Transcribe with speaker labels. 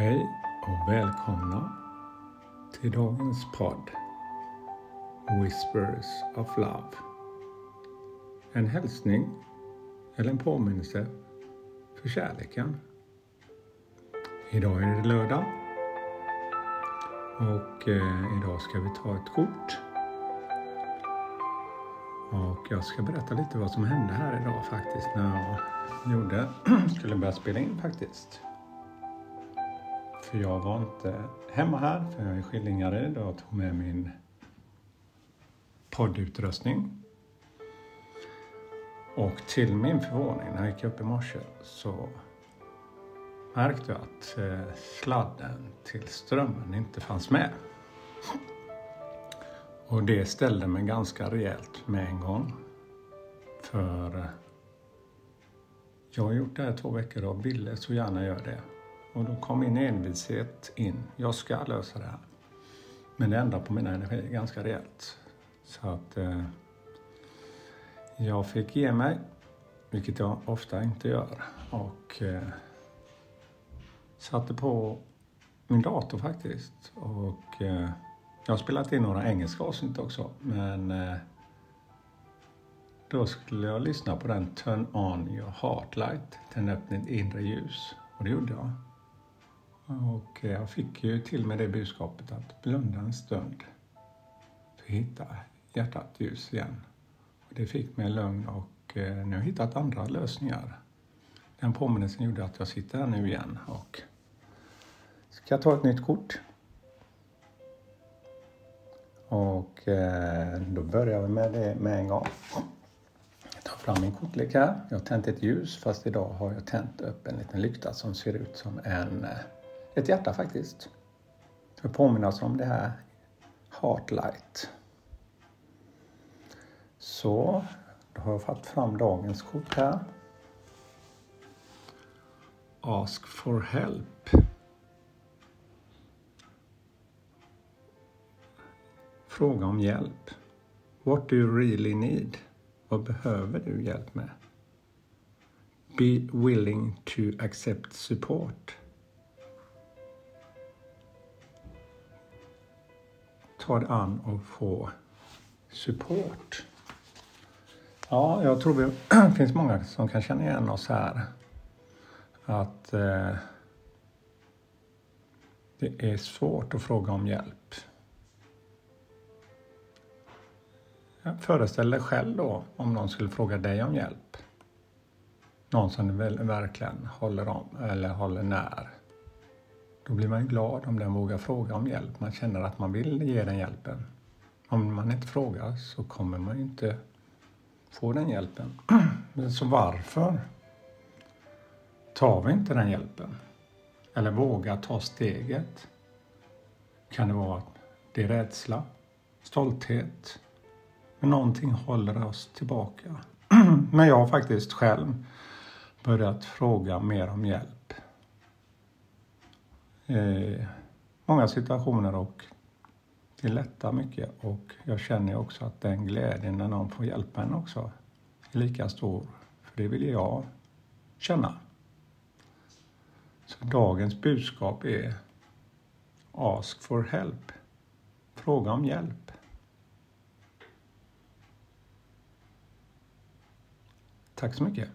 Speaker 1: Hej och välkomna till dagens podd Whispers of Love. En hälsning eller en påminnelse för kärleken. Idag är det lördag och eh, idag ska vi ta ett kort. Och jag ska berätta lite vad som hände här idag faktiskt när jag gjorde, skulle börja spela in faktiskt. För jag var inte hemma här, för jag är Skillingaryd och tog med min poddutrustning. Och till min förvåning när jag gick upp i morse så märkte jag att eh, sladden till strömmen inte fanns med. Och det ställde mig ganska rejält med en gång. För eh, jag har gjort det här två veckor och ville så gärna göra det. Och då kom min envishet in. Jag ska lösa det här. Men det ändrar på min energi ganska rejält. Så att eh, jag fick ge mig, vilket jag ofta inte gör. Och eh, satte på min dator faktiskt. Och eh, jag har spelat in några engelska avsnitt också. Men eh, då skulle jag lyssna på den Turn on your heart light, tänd upp ditt inre ljus. Och det gjorde jag. Och eh, jag fick ju till med det budskapet att blunda en stund för att hitta hjärtat ljus igen. Och det fick mig lugn och eh, nu har jag hittat andra lösningar. Den påminnelsen gjorde att jag sitter här nu igen och ska ta ett nytt kort. Och eh, då börjar vi med det med en gång. Jag tar fram min kortlek här. Jag har tänt ett ljus fast idag har jag tänt upp en liten lykta som ser ut som en ett hjärta faktiskt. För att påminna oss om det här Heartlight. Så, då har jag fått fram dagens kort här. Ask for help. Fråga om hjälp. What do you really need? Vad behöver du hjälp med? Be willing to accept support. Ta dig an och få support. Ja, jag tror det finns många som kan känna igen oss här. Att eh, det är svårt att fråga om hjälp. Föreställ dig själv då om någon skulle fråga dig om hjälp. Någon som du verkligen håller om eller håller när. Då blir man glad om den vågar fråga om hjälp. Man känner att man vill ge den hjälpen. Om man inte frågar så kommer man inte få den hjälpen. Så varför tar vi inte den hjälpen? Eller vågar ta steget? Kan det vara att det är rädsla, stolthet, men någonting håller oss tillbaka. Men jag har faktiskt själv börjat fråga mer om hjälp Eh, många situationer och det lättar mycket och jag känner också att den glädjen när någon får hjälpa en också är lika stor. För det vill jag känna. Så dagens budskap är Ask for help. Fråga om hjälp. Tack så mycket.